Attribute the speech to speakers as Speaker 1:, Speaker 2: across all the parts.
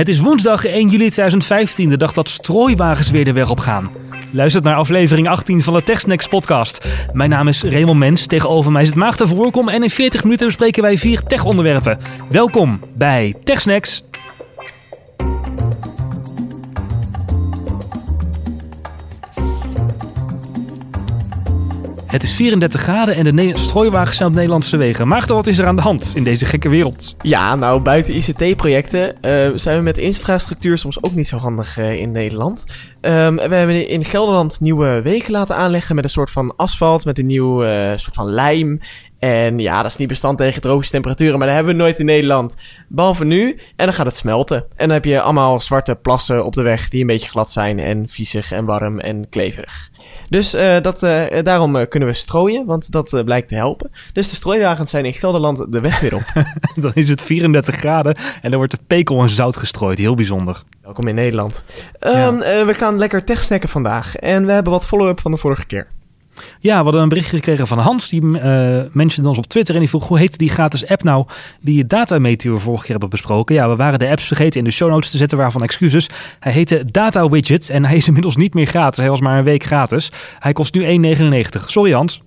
Speaker 1: Het is woensdag 1 juli 2015, de dag dat strooiwagens weer de weg op gaan. Luistert naar aflevering 18 van de TechSnacks podcast. Mijn naam is Raymond Mens, tegenover mij zit Maagd Voorkom en in 40 minuten bespreken wij vier tech-onderwerpen. Welkom bij TechSnacks. Het is 34 graden en de ne- strooiwagens zijn op Nederlandse wegen. Maagd, wat is er aan de hand in deze gekke wereld?
Speaker 2: Ja, nou, buiten ICT-projecten eh, zijn we met infrastructuur soms ook niet zo handig eh, in Nederland. Ehm, we hebben in Gelderland nieuwe wegen laten aanleggen met een soort van asfalt, met een nieuw eh, soort van lijm. En ja, dat is niet bestand tegen tropische temperaturen, maar dat hebben we nooit in Nederland. Behalve nu, en dan gaat het smelten. En dan heb je allemaal zwarte plassen op de weg die een beetje glad zijn en viezig en warm en kleverig. Dus eh, dat, eh, daarom eh, kunnen we strooien, want dat blijkt te helpen. Dus de strooiwagens zijn in Gelderland de weg weer op.
Speaker 1: Dan is het 34 graden en dan wordt er pekel en zout gestrooid. Heel bijzonder.
Speaker 2: Welkom in Nederland. Ehm, eh, we gaan lekker techsnacken vandaag. En we hebben wat follow-up van de vorige keer.
Speaker 1: Ja, we hadden een berichtje gekregen van Hans. Die eh mentionde ons op Twitter en die vroeg hoe heet die gratis app nou die Datameteor vorige keer hebben besproken. Ja, we waren de apps vergeten in de show notes te zetten, waarvan excuses. Hij heette Data Widget en hij is inmiddels niet meer gratis. Hij was maar een week gratis. Hij kost nu 1,99. Sorry Hans.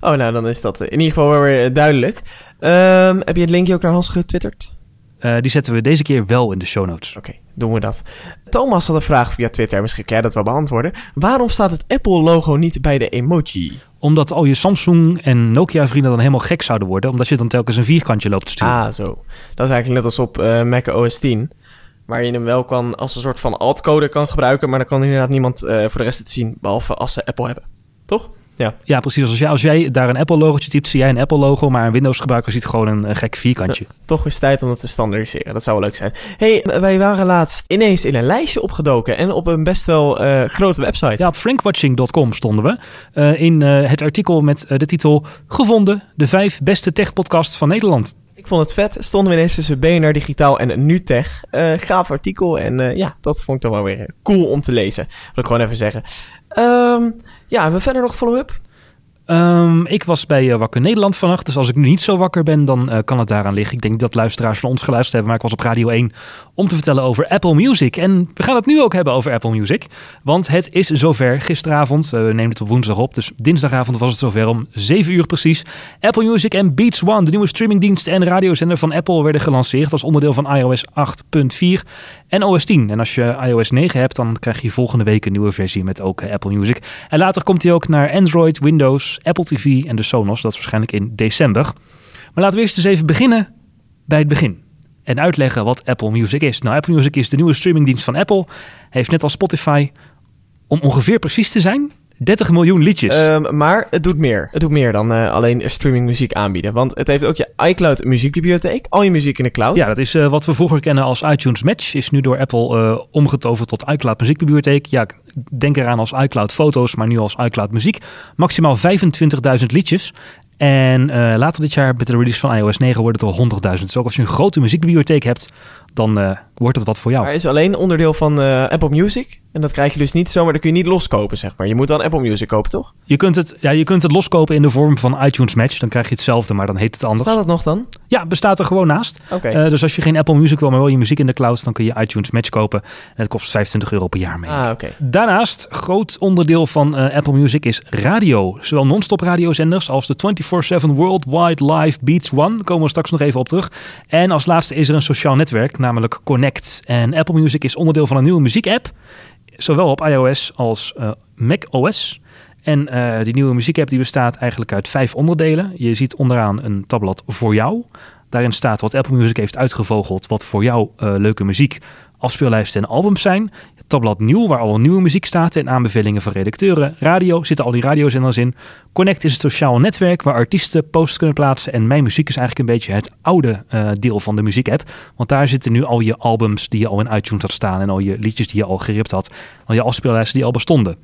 Speaker 2: Oh, nou, dan is dat in ieder geval wel weer eh, duidelijk. Ehm, heb je het linkje ook naar Hans getwitterd?
Speaker 1: Eh, die zetten we deze keer wel in de show notes.
Speaker 2: Oké, doen we dat. Thomas had een vraag via Twitter, misschien kan jij dat wel beantwoorden. Waarom staat het Apple-logo niet bij de emoji?
Speaker 1: Omdat al je Samsung en Nokia vrienden dan helemaal gek zouden worden. Omdat je dan telkens een vierkantje loopt te sturen.
Speaker 2: Ah, zo. Dat is eigenlijk net als op eh, Mac OS 10. Waar je hem wel kan als een soort van altcode kan gebruiken. Maar dan kan inderdaad niemand eh, voor de rest het zien. Behalve als ze Apple hebben. Toch? Ja.
Speaker 1: Ja, precies. Als jij, als jij daar een Apple-logotje typt, zie jij een Apple-logo. Maar een Windows-gebruiker ziet gewoon een, gek vierkantje.
Speaker 2: Toch is tijd om het te standaardiseren. Dat zou wel leuk zijn. hey, wij waren laatst ineens in een lijstje opgedoken. En op een best wel eh, grote website.
Speaker 1: Ja, op frankwatching.com stonden we. eh, in eh, het artikel met de titel Gevonden, de vijf beste tech-podcasts van Nederland.
Speaker 2: Ik vond het vet. Stonden we ineens tussen BNR Digitaal en NuTech. Eh gaaf artikel. En eh, ja, dat vond ik dan wel weer eh, cool om te lezen. Wil ik gewoon even zeggen. Ehm, ja, hebben we verder nog follow-up?
Speaker 1: Ehm, ik was bij eh, Wakker Nederland vannacht, dus als ik nu niet zo wakker ben, dan eh, kan het daaraan liggen. Ik denk dat luisteraars van ons geluisterd hebben, maar ik was op Radio 1 om te vertellen over Apple Music. En we gaan het nu ook hebben over Apple Music, want het is zover gisteravond. eh, we nemen het op woensdag op, dus dinsdagavond was het zover om 7 uur precies. Apple Music en Beats One, de nieuwe streamingdienst en radiozender van Apple, werden gelanceerd als onderdeel van iOS 8.4 en OS 10. En als je iOS 9 hebt, dan krijg je volgende week een nieuwe versie met ook Apple Music. En later komt hij ook naar Android, Windows, Apple TV en de Sonos. Dat is waarschijnlijk in december. Maar laten we eerst eens even beginnen bij het begin. En uitleggen wat Apple Music is. Nou, Apple Music is de nieuwe streamingdienst van Apple. Heeft net als Spotify, om ongeveer precies te zijn, 30 miljoen liedjes.
Speaker 2: Ehm, maar het doet meer. Het doet meer dan eh, alleen streaming muziek aanbieden. Want het heeft ook je iCloud muziekbibliotheek. Al je muziek in de cloud.
Speaker 1: Ja, dat is eh, wat we vroeger kennen als iTunes Match. Is nu door Apple eh, omgetoverd tot iCloud Muziekbibliotheek. Ja, denk eraan als iCloud Foto's, maar nu als iCloud Muziek. Maximaal 25.000 liedjes. En later dit jaar met de release van iOS 9 wordt het al 100.000. Dus ook als je een grote muziekbibliotheek hebt, dan wordt het wat voor jou.
Speaker 2: Maar is alleen onderdeel van eh, Apple Music. En dat krijg je dus niet zomaar. Dat kun je niet loskopen, zeg maar. Je moet dan Apple Music kopen, toch?
Speaker 1: Je kunt, het, ja, je kunt het loskopen in de vorm van iTunes Match. Dan krijg je hetzelfde, maar dan heet het anders.
Speaker 2: Staat dat nog dan?
Speaker 1: Ja, bestaat er gewoon naast.
Speaker 2: Oké.
Speaker 1: Eh, dus als je geen Apple Music wil, maar wel je muziek in de cloud, dan kun je iTunes Match kopen. En het kost 25 euro per jaar mee.
Speaker 2: ah, oké.
Speaker 1: Daarnaast, groot onderdeel van eh, Apple Music is radio. Zowel non-stop radiozenders als de 24-7 Worldwide Live Beats One. Daar komen we straks nog even op terug. En als laatste is er een sociaal netwerk, namelijk Connect. En Apple Music is onderdeel van een nieuwe muziekapp. Zowel op iOS als eh, Mac OS. En eh, die nieuwe muziekapp die bestaat eigenlijk uit vijf onderdelen. Je ziet onderaan een tabblad voor jou. Daarin staat wat Apple Music heeft uitgevogeld. Wat voor jou eh, leuke muziek, afspeellijsten en albums zijn. Tabblad nieuw, waar al nieuwe muziek staat. En aanbevelingen van redacteuren. Radio, zitten al die radiozenders in. Connect is het sociaal netwerk waar artiesten posts kunnen plaatsen. En Mijn Muziek is eigenlijk een beetje het oude eh, deel van de muziekapp. Want daar zitten nu al je albums die je al in iTunes had staan. En al je liedjes die je al geript had. Al je afspeellijsten die al bestonden.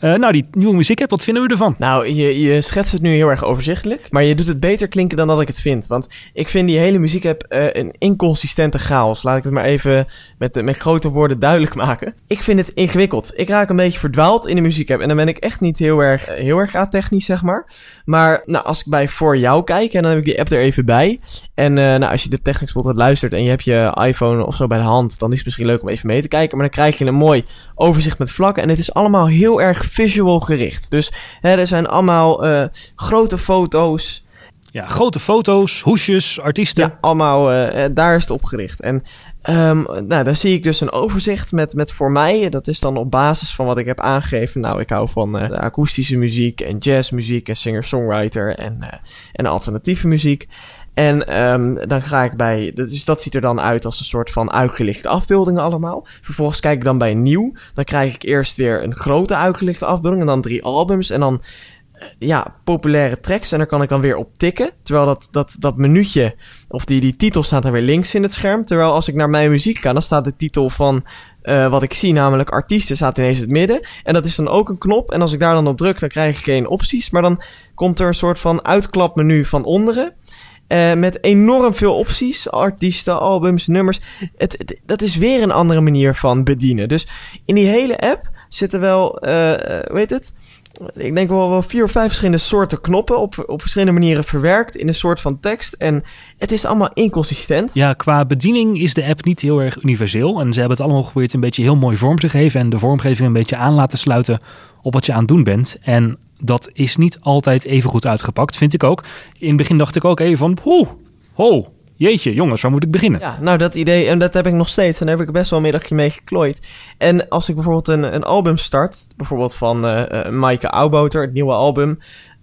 Speaker 1: Eh, nou, die nieuwe muziek wat vinden we ervan?
Speaker 2: Nou, je, je schetst het nu heel erg overzichtelijk. Maar je doet het beter klinken dan dat ik het vind. Want ik vind die hele muziek uh, een inconsistente chaos. Laat ik het maar even met, met grote woorden duidelijk maken. Ik vind het ingewikkeld. Ik raak een beetje verdwaald in de muziek En dan ben ik echt niet heel erg, heel erg technisch, zeg maar. Maar nou, als ik bij Voor Jou kijk, en dan heb ik die app er even bij. En uh, nou, als je de Technics Podcast luistert en je hebt je iPhone of zo bij de hand, dan is het misschien leuk om even mee te kijken. Maar dan krijg je een mooi overzicht met vlakken. En het is allemaal heel erg visual gericht. Dus hè, er zijn allemaal uh, grote foto's.
Speaker 1: Ja, grote foto's, hoesjes, artiesten.
Speaker 2: Ja, allemaal, uh, daar is het op gericht. En um, nou, dan zie ik dus een overzicht met, met voor mij. Dat is dan op basis van wat ik heb aangegeven. Nou, ik hou van uh, akoestische muziek en jazzmuziek en singer-songwriter en, en alternatieve muziek. En um, dan ga ik bij, dus dat ziet er dan uit als een soort van uitgelichte afbeeldingen allemaal. Vervolgens kijk ik dan bij nieuw. Dan krijg ik eerst weer een grote uitgelichte afbeelding en dan drie albums. En dan eh, ja, populaire tracks. En daar kan ik dan weer op tikken. Terwijl dat, dat, dat minuutje, of die, die titel staat dan weer links in het scherm. Terwijl als ik naar mijn muziek ga, dan staat de titel van uh, wat ik zie, namelijk artiesten, staat ineens in het midden. En dat is dan ook een knop. En als ik daar dan op druk, dan krijg ik geen opties. Maar dan komt er een soort van uitklapmenu van onderen. Uh, met enorm veel opties. Artiesten, albums, nummers. Het, dat is weer een andere manier van bedienen. Dus in die hele app zitten wel, uh, hoe heet het? Ik denk wel, wel vier of vijf verschillende soorten knoppen. Op, op verschillende manieren verwerkt in een soort van tekst. En het is allemaal inconsistent.
Speaker 1: Ja, qua bediening is de app niet heel erg universeel. En ze hebben het allemaal geprobeerd een beetje heel mooi vorm te geven. En de vormgeving een beetje aan laten sluiten op wat je aan het doen bent. En dat is niet altijd even goed uitgepakt, vind ik ook. In het begin dacht ik ook even van, ho, jeetje, jongens, waar moet ik beginnen?
Speaker 2: Ja, nou dat idee, en dat heb ik nog steeds. En daar heb ik best wel een middagje mee geklooid. En als ik bijvoorbeeld een, een album start, bijvoorbeeld van uh, Maaike het nieuwe album...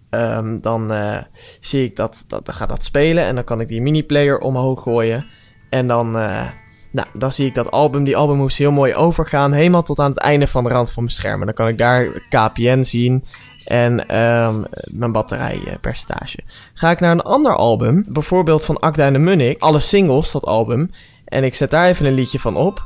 Speaker 2: Um, dan uh, zie ik dat, dat, gaat dat spelen en dan kan ik die mini-player omhoog gooien. En dan, nou, dan zie ik dat album. Die album moest heel mooi overgaan, helemaal tot aan het einde van de rand van mijn scherm. En dan kan ik daar KPN zien en um, mijn batterijpercentage. Ga ik naar een ander album, bijvoorbeeld van Akda en de Munnik, alle singles, dat album, en ik zet daar even een liedje van op,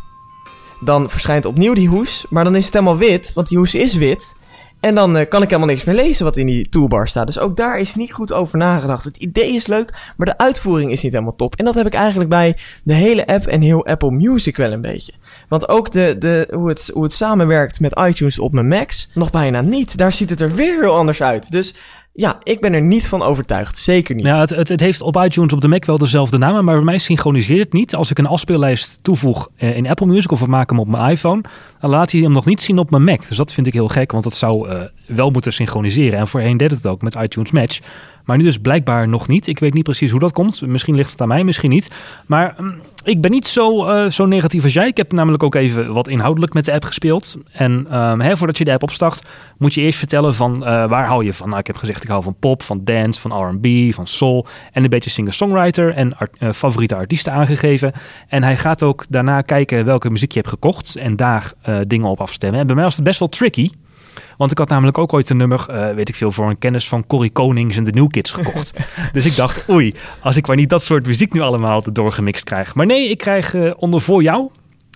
Speaker 2: dan verschijnt opnieuw die hoes, maar dan is het helemaal wit, want die hoes is wit. En dan uh, kan ik helemaal niks meer lezen wat in die toolbar staat. Dus ook daar is niet goed over nagedacht. Het idee is leuk, maar de uitvoering is niet helemaal top. En dat heb ik eigenlijk bij de hele app en heel Apple Music wel een beetje. Want ook de, de, hoe, het, hoe het samenwerkt met iTunes op mijn Macs, nog bijna niet. Daar ziet het er weer heel anders uit. Dus ja, ik ben er niet van overtuigd. Zeker niet.
Speaker 1: Ja, het, het, het, heeft op iTunes op de Mac wel dezelfde namen, maar bij mij synchroniseert het niet. Als ik een afspeellijst toevoeg eh, in Apple Music of we maken hem op mijn iPhone, dan laat hij hem nog niet zien op mijn Mac. Dus dat vind ik heel gek, want dat zou uh, wel moeten synchroniseren. En voorheen deed het ook met iTunes Match. Maar nu dus blijkbaar nog niet. Ik weet niet precies hoe dat komt. Misschien ligt het aan mij, misschien niet. Maar um, ik ben niet zo, uh, zo negatief als jij. Ik heb namelijk ook even wat inhoudelijk met de app gespeeld. En um, hè, voordat je de app opstart, moet je eerst vertellen van uh, waar hou je van. Nou, ik heb gezegd, ik hou van pop, van dance, van R&B, van soul en een beetje singer-songwriter en uh, favoriete artiesten aangegeven. En hij gaat ook daarna kijken welke muziek je hebt gekocht en daar dingen op afstemmen. En bij mij was het best wel tricky. Want ik had namelijk ook ooit een nummer, uh, weet ik veel, voor een kennis van Corrie Konings en de New Kids gekocht. dus ik dacht, oei, als ik maar niet dat soort muziek nu allemaal doorgemixt krijg. Maar nee, ik krijg uh, onder voor jou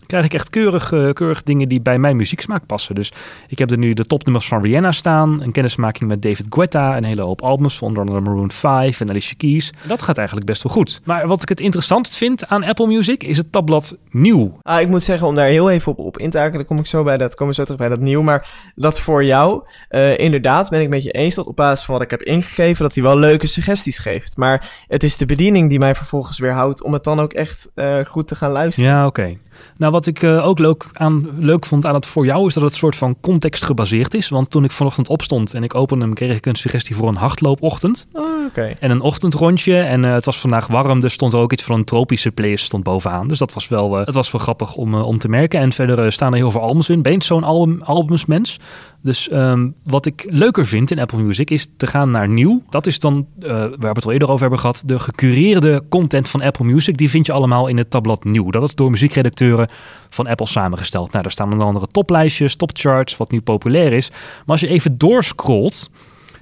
Speaker 1: krijg ik echt keurig, uh, keurig dingen die bij mijn muzieksmaak passen. Dus ik heb er nu de topnummers van Rihanna staan, een kennismaking met David Guetta, een hele hoop albums van onder andere Maroon 5 en Alicia Keys. Dat gaat eigenlijk best wel goed. Maar wat ik het interessantst vind aan Apple Music is het tabblad nieuw.
Speaker 2: Ah, ik moet zeggen, om daar heel even op, op in te haken, dan kom ik zo bij dat, kom ik zo terug bij dat nieuw. Maar dat voor jou, uh, inderdaad, ben ik met je eens dat op basis van wat ik heb ingegeven, dat hij wel leuke suggesties geeft. Maar het is de bediening die mij vervolgens weer houdt om het dan ook echt uh, goed te gaan luisteren.
Speaker 1: Ja, oké. Okay. Nou, wat ik uh, ook leuk, aan, leuk vond aan het voor jou is dat het soort van context gebaseerd is. Want toen ik vanochtend opstond en ik opende hem, kreeg ik een suggestie voor een hardloopochtend.
Speaker 2: Oh, okay.
Speaker 1: En een ochtendrondje. En uh, het was vandaag warm, dus stond er ook iets van een tropische playlist stond bovenaan. Dus dat was wel, uh, het was wel grappig om, om te merken. En verder staan er heel veel albums in. Ben je zo'n album, albumsmens? Dus um, wat ik leuker vind in Apple Music is te gaan naar nieuw. Dat is dan, uh, waar we het al eerder over hebben gehad, de gecureerde content van Apple Music. Die vind je allemaal in het tabblad nieuw. Dat is door muziekredacteuren van Apple samengesteld. Nou, daar staan onder andere toplijstjes, topcharts, wat nu populair is. Maar als je even doorscrollt,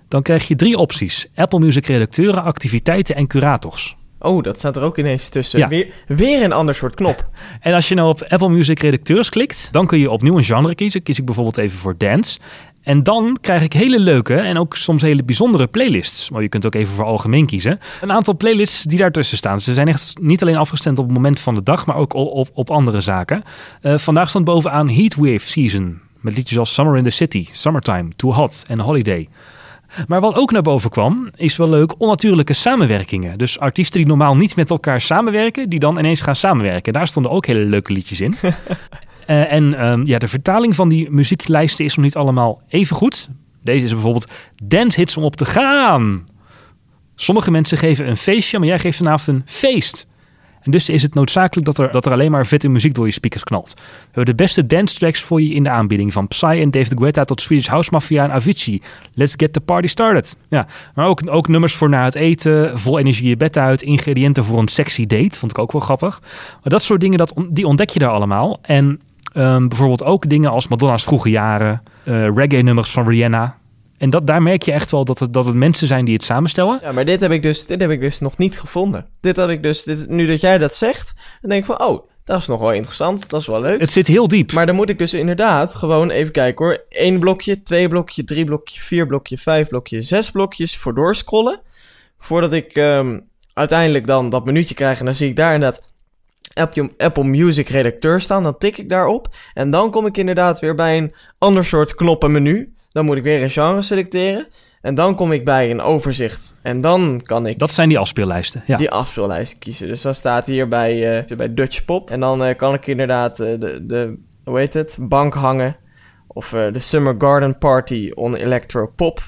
Speaker 1: dan krijg je drie opties. Apple Music redacteuren, activiteiten en curators.
Speaker 2: Oh, dat staat er ook ineens tussen. Ja. Weer, weer een ander soort knop.
Speaker 1: En als je nou op Apple Music redacteurs klikt, dan kun je opnieuw een genre kiezen. Kies ik bijvoorbeeld even voor dance. En dan krijg ik hele leuke en ook soms hele bijzondere playlists. Maar je kunt ook even voor algemeen kiezen. Een aantal playlists die daartussen staan. Ze zijn echt niet alleen afgestemd op het moment van de dag, maar ook op, op, andere zaken. Uh, vandaag stond bovenaan Heatwave Season. Met liedjes als Summer in the City, Summertime, Too Hot en Holiday. Maar wat ook naar boven kwam, is wel leuk onnatuurlijke samenwerkingen. Dus artiesten die normaal niet met elkaar samenwerken, die dan ineens gaan samenwerken. Daar stonden ook hele leuke liedjes in. uh, en um, ja, de vertaling van die muzieklijsten is nog niet allemaal even goed. Deze is bijvoorbeeld Dance Hits om op te gaan. Sommige mensen geven een feestje, maar jij geeft vanavond een feest. En dus is het noodzakelijk dat er, dat er alleen maar vette muziek door je speakers knalt. We hebben de beste dance tracks voor je in de aanbieding. Van Psy en David Guetta tot Swedish House Mafia en Avicii. Let's get the party started. Ja, maar ook, ook nummers voor na het eten, vol energie je bed uit, ingrediënten voor een sexy date. Vond ik ook wel grappig. Maar dat soort dingen, dat, die ontdek je daar allemaal. En um, bijvoorbeeld ook dingen als Madonna's vroege jaren, uh, reggae-nummers van Rihanna. En dat, daar merk je echt wel dat het, dat het mensen zijn die het samenstellen.
Speaker 2: Ja, maar dit heb ik dus, dit heb ik dus nog niet gevonden. Dit had ik dus, dit, nu dat jij dat zegt, dan denk ik van, oh, dat is nog wel interessant, dat is wel leuk.
Speaker 1: Het zit heel diep.
Speaker 2: Maar dan moet ik dus inderdaad gewoon even kijken hoor. Eén blokje, twee blokje, drie blokje, vier blokje, vijf blokje, zes blokjes voor doorscrollen. Voordat ik um, uiteindelijk dan dat minuutje krijg en dan zie ik daar inderdaad Apple, Apple Music redacteur staan. Dan tik ik daarop en dan kom ik inderdaad weer bij een ander soort knoppenmenu. Dan moet ik weer een genre selecteren. En dan kom ik bij een overzicht. En dan kan ik...
Speaker 1: Dat zijn die afspeellijsten, ja.
Speaker 2: Die afspeellijsten kiezen. Dus dan staat hier bij, uh, bij Dutch Pop. En dan uh, kan ik inderdaad uh, de, de, hoe heet het, bank hangen. Of de Summer Garden Party on Electro Pop.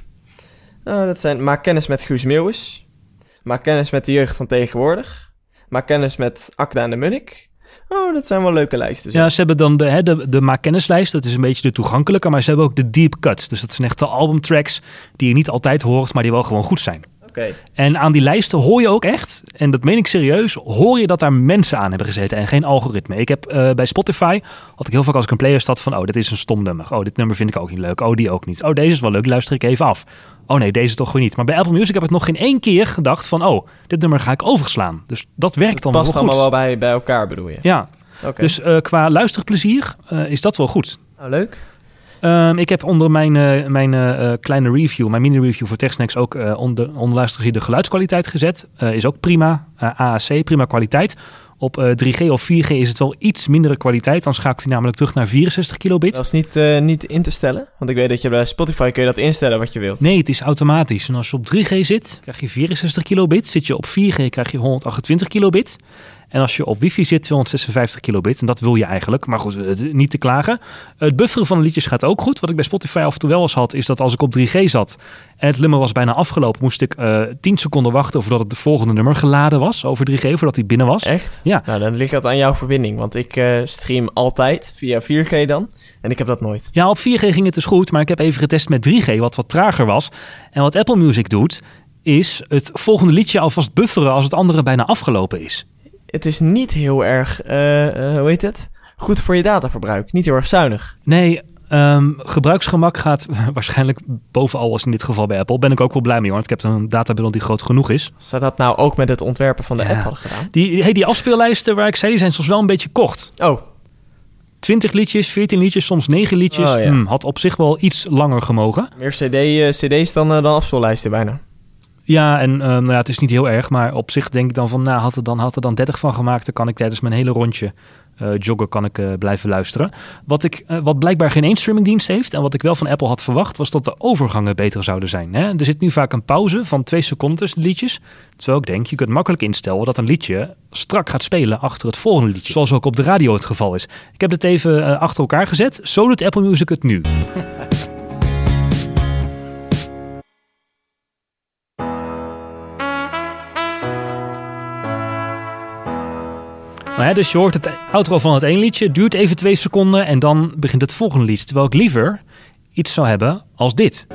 Speaker 2: dat zijn, maak kennis met Guus Meeuwis. Maak kennis met de jeugd van tegenwoordig. Maak kennis met Akda en de Munnik. Oh, dat zijn wel leuke lijsten.
Speaker 1: Ja, ze hebben dan de, hè, de, de maak. Dat is een beetje de toegankelijke. Maar ze hebben ook de deep cuts. Dus dat zijn echt de albumtracks die je niet altijd hoort, maar die wel gewoon goed zijn.
Speaker 2: Okay.
Speaker 1: En aan die lijsten hoor je ook echt, en dat meen ik serieus, hoor je dat daar mensen aan hebben gezeten en geen algoritme. Ik heb uh, bij Spotify, had ik heel vaak als ik een player stad van, oh, dit is een stom nummer. Oh, dit nummer vind ik ook niet leuk. Oh, die ook niet. Oh, deze is wel leuk, luister ik even af. Oh nee, deze toch weer niet. Maar bij Apple Music heb ik nog geen één keer gedacht van, oh, dit nummer ga ik overslaan. Dus dat werkt dan
Speaker 2: wel
Speaker 1: goed.
Speaker 2: past allemaal wel bij, bij elkaar, bedoel je?
Speaker 1: Ja. Okay. Dus uh, qua luisterplezier uh, is dat wel goed.
Speaker 2: Oh, leuk.
Speaker 1: Um, ik heb onder mijn, uh, mijn uh, kleine review, mijn mini-review voor TechSnacks ook uh, onder, onder de geluidskwaliteit gezet. is ook prima. AAC, prima kwaliteit. Op 3G of 4G is het wel iets mindere kwaliteit. Dan schakelt hij namelijk terug naar 64 kilobit.
Speaker 2: Dat is niet, niet in te stellen. Want ik weet dat je bij Spotify kun je dat instellen wat je wilt.
Speaker 1: Nee, het is automatisch. En als je op 3G zit, krijg je 64 kilobit. Zit je op 4G, krijg je 128 kilobit. En als je op wifi zit, 256 kilobit. En dat wil je eigenlijk. Maar goed, niet te klagen. Het bufferen van de liedjes gaat ook goed. Wat ik bij Spotify af en toe wel eens had, is dat als ik op 3G zat en het nummer was bijna afgelopen, moest ik uh, 10 seconden wachten voordat het de volgende nummer geladen was over 3G, voordat hij binnen was.
Speaker 2: Echt?
Speaker 1: Ja.
Speaker 2: Nou, dan ligt dat aan jouw verbinding. Want ik uh, stream altijd via 4G dan. En ik heb dat nooit.
Speaker 1: Ja, op 4G ging het dus goed. Maar ik heb even getest met 3G, wat wat trager was. En wat Apple Music doet, is het volgende liedje alvast bufferen als het andere bijna afgelopen is
Speaker 2: het is niet heel erg, uh, uh, hoe heet het? Goed voor je dataverbruik. Niet heel erg zuinig.
Speaker 1: Nee, um, gebruiksgemak gaat waarschijnlijk bovenal als in dit geval bij Apple. Ben ik ook wel blij mee hoor, want ik heb een databundel die groot genoeg is.
Speaker 2: Zou dat nou ook met het ontwerpen van de ja. app hadden gedaan?
Speaker 1: Die, hey, die afspeellijsten waar ik zei, die zijn soms wel een beetje kort.
Speaker 2: Oh.
Speaker 1: 20 liedjes, 14 liedjes, soms 9 liedjes. Oh, ja. hmm, had op zich wel iets langer gemogen.
Speaker 2: Meer CD, uh, CD's dan, dan afspeellijsten bijna.
Speaker 1: Ja, en uh, nou ja, het is niet heel erg, maar op zich denk ik dan van, nou, had er dan, had er dan 30 van gemaakt, dan kan ik tijdens mijn hele rondje uh, joggen, kan ik uh, blijven luisteren. Wat, ik, wat blijkbaar geen één streamingdienst heeft en wat ik wel van Apple had verwacht, was dat de overgangen beter zouden zijn. Hè? Er zit nu vaak een pauze van twee seconden tussen de liedjes. Terwijl ik denk, je kunt makkelijk instellen dat een liedje strak gaat spelen achter het volgende liedje. Zoals ook op de radio het geval is. Ik heb het even achter elkaar gezet. Zo doet Apple Music het nu. Nou dus je hoort het outro van het ene liedje, duurt even twee seconden en dan begint het volgende liedje. Terwijl ik liever iets zou hebben als dit.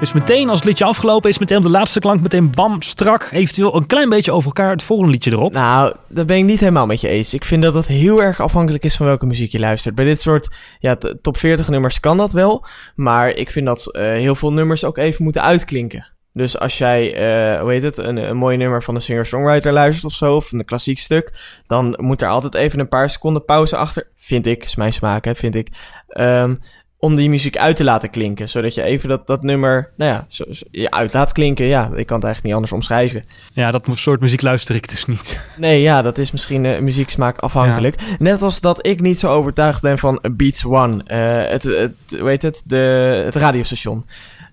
Speaker 1: Dus meteen als het liedje afgelopen is, meteen de laatste klank, meteen bam, strak, eventueel een klein beetje over elkaar het volgende liedje erop.
Speaker 2: Nou, dat ben ik niet helemaal met je eens. Ik vind dat het heel erg afhankelijk is van welke muziek je luistert. Bij dit soort ja, top 40 nummers kan dat wel, maar ik vind dat uh, heel veel nummers ook even moeten uitklinken. Dus als jij, eh, hoe heet het, een, een mooi nummer van een singer-songwriter luistert of zo, of een klassiek stuk, dan moet er altijd even een paar seconden pauze achter, vind ik, is mijn smaak, hè, vind ik, um, om die muziek uit te laten klinken. Zodat je even dat, dat nummer, nou ja, zo, zo, je uit laat klinken. Ja, ik kan het eigenlijk niet anders omschrijven.
Speaker 1: Ja, dat soort muziek luister ik dus niet.
Speaker 2: Nee, ja, dat is misschien uh, muzieksmaak afhankelijk. Ja. Net als dat ik niet zo overtuigd ben van Beats One. Uh, het, het, hoe heet het? De, het radiostation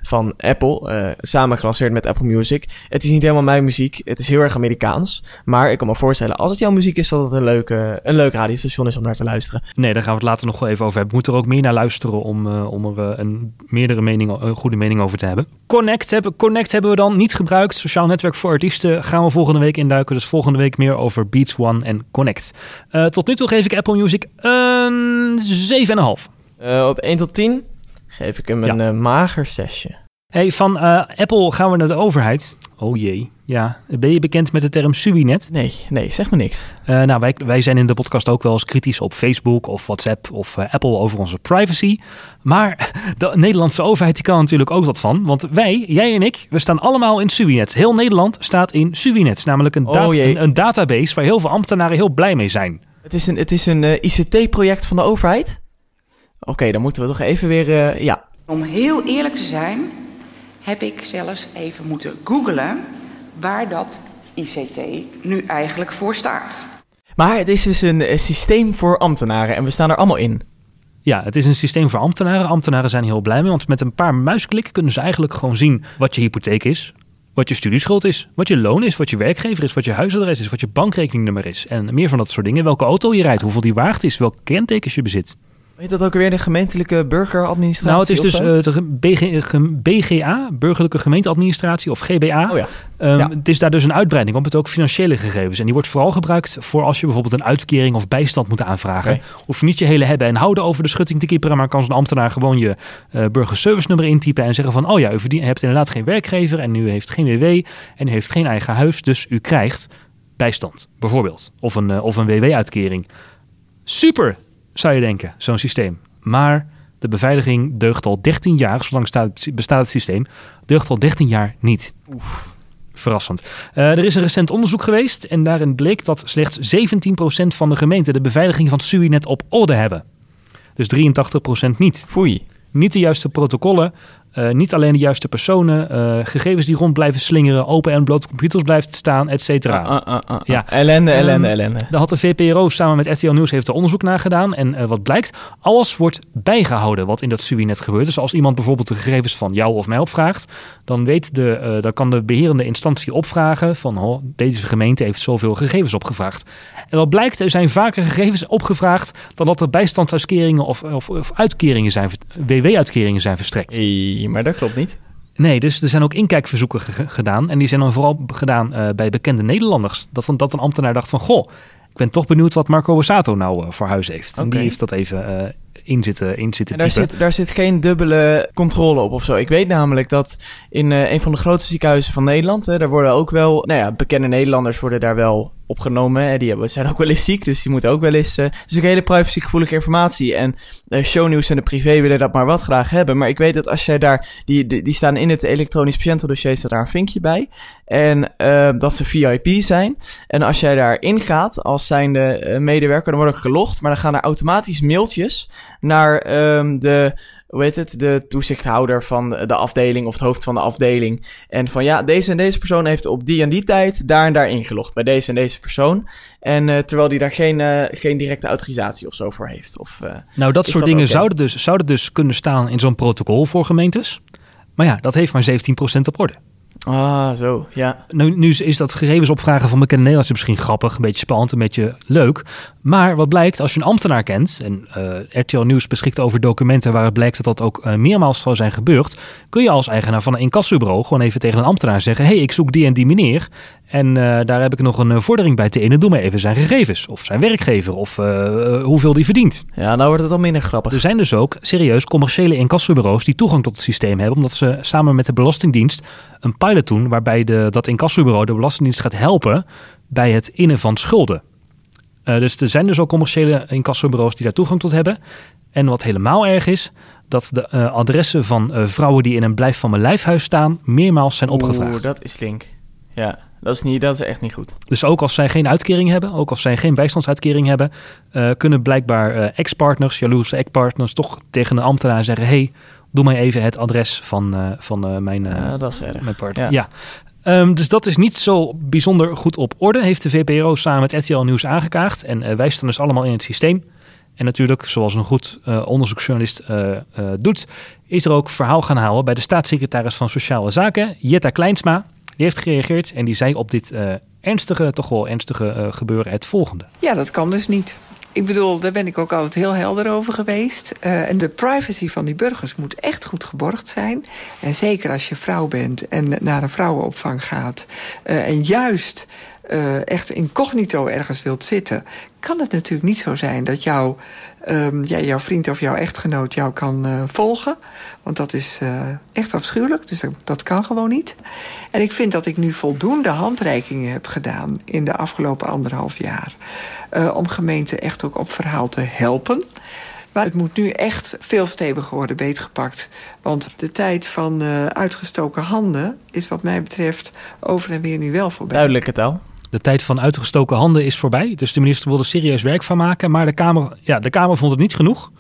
Speaker 2: van Apple, uh, samen gelanceerd met Apple Music. Het is niet helemaal mijn muziek, het is heel erg Amerikaans. Maar ik kan me voorstellen, als het jouw muziek is, dat het een, leuke, een leuk radiostation is om naar te luisteren.
Speaker 1: Nee, daar gaan we het later nog wel even over hebben. We moeten er ook meer naar luisteren om, uh, om er uh, een meerdere mening, een goede mening over te hebben. Connect hebben, Connect hebben we dan niet gebruikt. Sociaal netwerk voor artiesten gaan we volgende week induiken. Dus volgende week meer over Beats One en Connect. tot nu toe geef ik Apple Music een 7,5.
Speaker 2: op 1 tot 10 geef ik hem een ja. uh, mager zesje.
Speaker 1: Hey, van uh, Apple gaan we naar de overheid. Oh jee. Ja, ben je bekend met de term Subinet?
Speaker 2: Nee, nee, zeg me niks.
Speaker 1: Uh, nou, wij, wij zijn in de podcast ook wel eens kritisch op Facebook of WhatsApp of uh, Apple over onze privacy. Maar de Nederlandse overheid die kan natuurlijk ook wat van. Want wij, jij en ik, we staan allemaal in Subinet. Heel Nederland staat in Subinet. namelijk een, dat,
Speaker 2: oh
Speaker 1: een, een, database waar heel veel ambtenaren heel blij mee zijn.
Speaker 2: Het is een, het is een ICT-project van de overheid? Oké, okay, dan moeten we toch even weer, ja.
Speaker 3: Om heel eerlijk te zijn heb ik zelfs even moeten googlen waar dat ICT nu eigenlijk voor staat.
Speaker 2: Maar het is dus een, een systeem voor ambtenaren en we staan er allemaal in.
Speaker 1: Ja, het is een systeem voor ambtenaren. Ambtenaren zijn heel blij mee, want met een paar muisklikken kunnen ze eigenlijk gewoon zien wat je hypotheek is, wat je studieschuld is, wat je loon is, wat je werkgever is, wat je huisadres is, wat je bankrekeningnummer is en meer van dat soort dingen. Welke auto je rijdt, hoeveel die waard is, welke kentekens je bezit.
Speaker 2: Heet dat ook weer de gemeentelijke burgeradministratie?
Speaker 1: Nou, het is dus uh, de BG, BGA, Burgerlijke Gemeenteadministratie, of GBA.
Speaker 2: Oh ja.
Speaker 1: Um,
Speaker 2: ja.
Speaker 1: Het is daar dus een uitbreiding op met ook financiële gegevens. En die wordt vooral gebruikt voor als je bijvoorbeeld een uitkering of bijstand moet aanvragen. Je niet je hele hebben en houden over de schutting te kieperen, maar kan zo'n ambtenaar gewoon je uh, burgerservice nummer intypen en zeggen van, oh ja, u verdient, hebt inderdaad geen werkgever en u heeft geen WW en u heeft geen eigen huis, dus u krijgt bijstand, bijvoorbeeld. Of een, uh, of een WW-uitkering. Super, zou je denken, zo'n systeem. Maar de beveiliging deugt al 13 jaar, zolang staat, bestaat het systeem, deugt al 13 jaar niet.
Speaker 2: Oef.
Speaker 1: Verrassend. Uh, er is een recent onderzoek geweest en daarin bleek dat slechts 17% van de gemeenten de beveiliging van Suinet op orde hebben. Dus 83% niet.
Speaker 2: Foei.
Speaker 1: Niet de juiste protocollen, uh, niet alleen de juiste personen, uh, gegevens die rond blijven slingeren, open en bloot computers blijven staan, et cetera.
Speaker 2: Uh, uh, ja. Ellende, ellende, um, ellende.
Speaker 1: Daar had de VPRO samen met RTL Nieuws heeft er onderzoek naar gedaan. En uh, wat blijkt, alles wordt bijgehouden wat in dat Subinet gebeurt. Dus als iemand bijvoorbeeld de gegevens van jou of mij opvraagt, dan, weet de, dan kan de beherende instantie opvragen van oh, deze gemeente heeft zoveel gegevens opgevraagd. En wat blijkt, er zijn vaker gegevens opgevraagd dan dat er bijstandsuitkeringen of, of, of uitkeringen zijn, WW-uitkeringen zijn verstrekt.
Speaker 2: Maar dat klopt niet.
Speaker 1: Nee, dus er zijn ook inkijkverzoeken gedaan. En die zijn dan vooral gedaan uh, bij bekende Nederlanders. Dat, dat een ambtenaar dacht van, goh, ik ben toch benieuwd wat Marco Borsato nou uh, voor huis heeft. Okay. En die heeft dat even uh, in zitten, in zitten
Speaker 2: en daar
Speaker 1: typen.
Speaker 2: zit, daar zit geen dubbele controle op of zo. Ik weet namelijk dat in uh, een van de grootste ziekenhuizen van Nederland, hè, daar worden ook wel, nou ja, bekende Nederlanders worden daar wel opgenomen. Hè. Die hebben, zijn ook wel eens ziek, dus die moeten ook wel eens... Uh, dus ook hele privacygevoelige informatie. En uh, shownieuws en de privé willen dat maar wat graag hebben. Maar ik weet dat als jij daar... Die, die, staan in het elektronisch patiëntendossier, staat daar een vinkje bij. En dat ze VIP zijn. En als jij daarin gaat als zijnde medewerker, dan wordt er gelogd. Maar dan gaan er automatisch mailtjes naar um, de hoe heet het, de toezichthouder van de afdeling of het hoofd van de afdeling. En van ja, deze en deze persoon heeft op die en die tijd daar en daar ingelogd bij deze en deze persoon. En uh, terwijl die daar geen, uh, geen directe autorisatie of zo voor heeft. Of, uh,
Speaker 1: nou, dat soort dat dingen okay? zouden, dus, zouden dus kunnen staan in zo'n protocol voor gemeentes. Maar ja, dat heeft maar 17% op orde.
Speaker 2: Ah, zo, ja.
Speaker 1: Nu, nu is dat gegevens opvragen van bekende Nederlanders misschien grappig, een beetje spannend, een beetje leuk. Maar wat blijkt, als je een ambtenaar kent, en uh, RTL Nieuws beschikt over documenten waar het blijkt dat dat ook uh, meermaals zou zijn gebeurd, kun je als eigenaar van een incassobureau gewoon even tegen een ambtenaar zeggen, hey, ik zoek die en die meneer. En uh, daar heb ik nog een vordering bij te in. Doe maar even zijn gegevens. Of zijn werkgever. Of uh, hoeveel die verdient.
Speaker 2: Ja, nou wordt het al minder grappig.
Speaker 1: Er zijn dus ook serieus commerciële incassobureaus die toegang tot het systeem hebben. Omdat ze samen met de Belastingdienst een pilot doen. Waarbij de, dat incassobureau de Belastingdienst gaat helpen bij het innen van schulden. Uh, dus er zijn dus ook commerciële incassobureaus die daar toegang tot hebben. En wat helemaal erg is, dat de eh, adressen van eh, vrouwen die in een blijf van mijn lijfhuis staan meermaals zijn opgevraagd.
Speaker 2: Oeh, dat is link. Ja, dat is, niet, dat is echt niet goed.
Speaker 1: Dus ook als zij geen uitkering hebben, ook als zij geen bijstandsuitkering hebben, eh, kunnen blijkbaar eh, ex-partners, jaloerse ex-partners, toch tegen een ambtenaar zeggen: hey, doe mij even het adres van, eh, van mijn,
Speaker 2: dat is erg.
Speaker 1: mijn partner.
Speaker 2: Ja.
Speaker 1: Ja. Ehm, dus dat is niet zo bijzonder goed op orde, heeft de VPRO samen met RTL Nieuws aangekaagd. En wij staan dus allemaal in het systeem. En natuurlijk, zoals een goed onderzoeksjournalist doet, is er ook verhaal gaan halen bij de staatssecretaris van Sociale Zaken, Jetta Kleinsma. Die heeft gereageerd en die zei op dit eh, ernstige, toch wel ernstige eh, gebeuren het volgende.
Speaker 4: Ja, dat kan dus niet. Ik bedoel, daar ben ik ook altijd heel helder over geweest. Eh, en de privacy van die burgers moet echt goed geborgd zijn. En zeker als je vrouw bent en naar een vrouwenopvang gaat. en juist eh, echt incognito ergens wilt zitten. Kan het natuurlijk niet zo zijn dat jouw, ehm, ja, jouw vriend of jouw echtgenoot jou kan eh, volgen. Want dat is eh, echt afschuwelijk. Dus dat, kan gewoon niet. En ik vind dat ik nu voldoende handreikingen heb gedaan in de afgelopen anderhalf jaar. eh, om gemeenten echt ook op verhaal te helpen. Maar het moet nu echt veel steviger worden beetgepakt. Want de tijd van uitgestoken handen is wat mij betreft over en weer nu wel voorbij.
Speaker 2: Duidelijke taal.
Speaker 1: De tijd van uitgestoken handen is voorbij. Dus de minister wilde er serieus werk van maken. Maar de Kamer, ja, de Kamer vond het niet genoeg.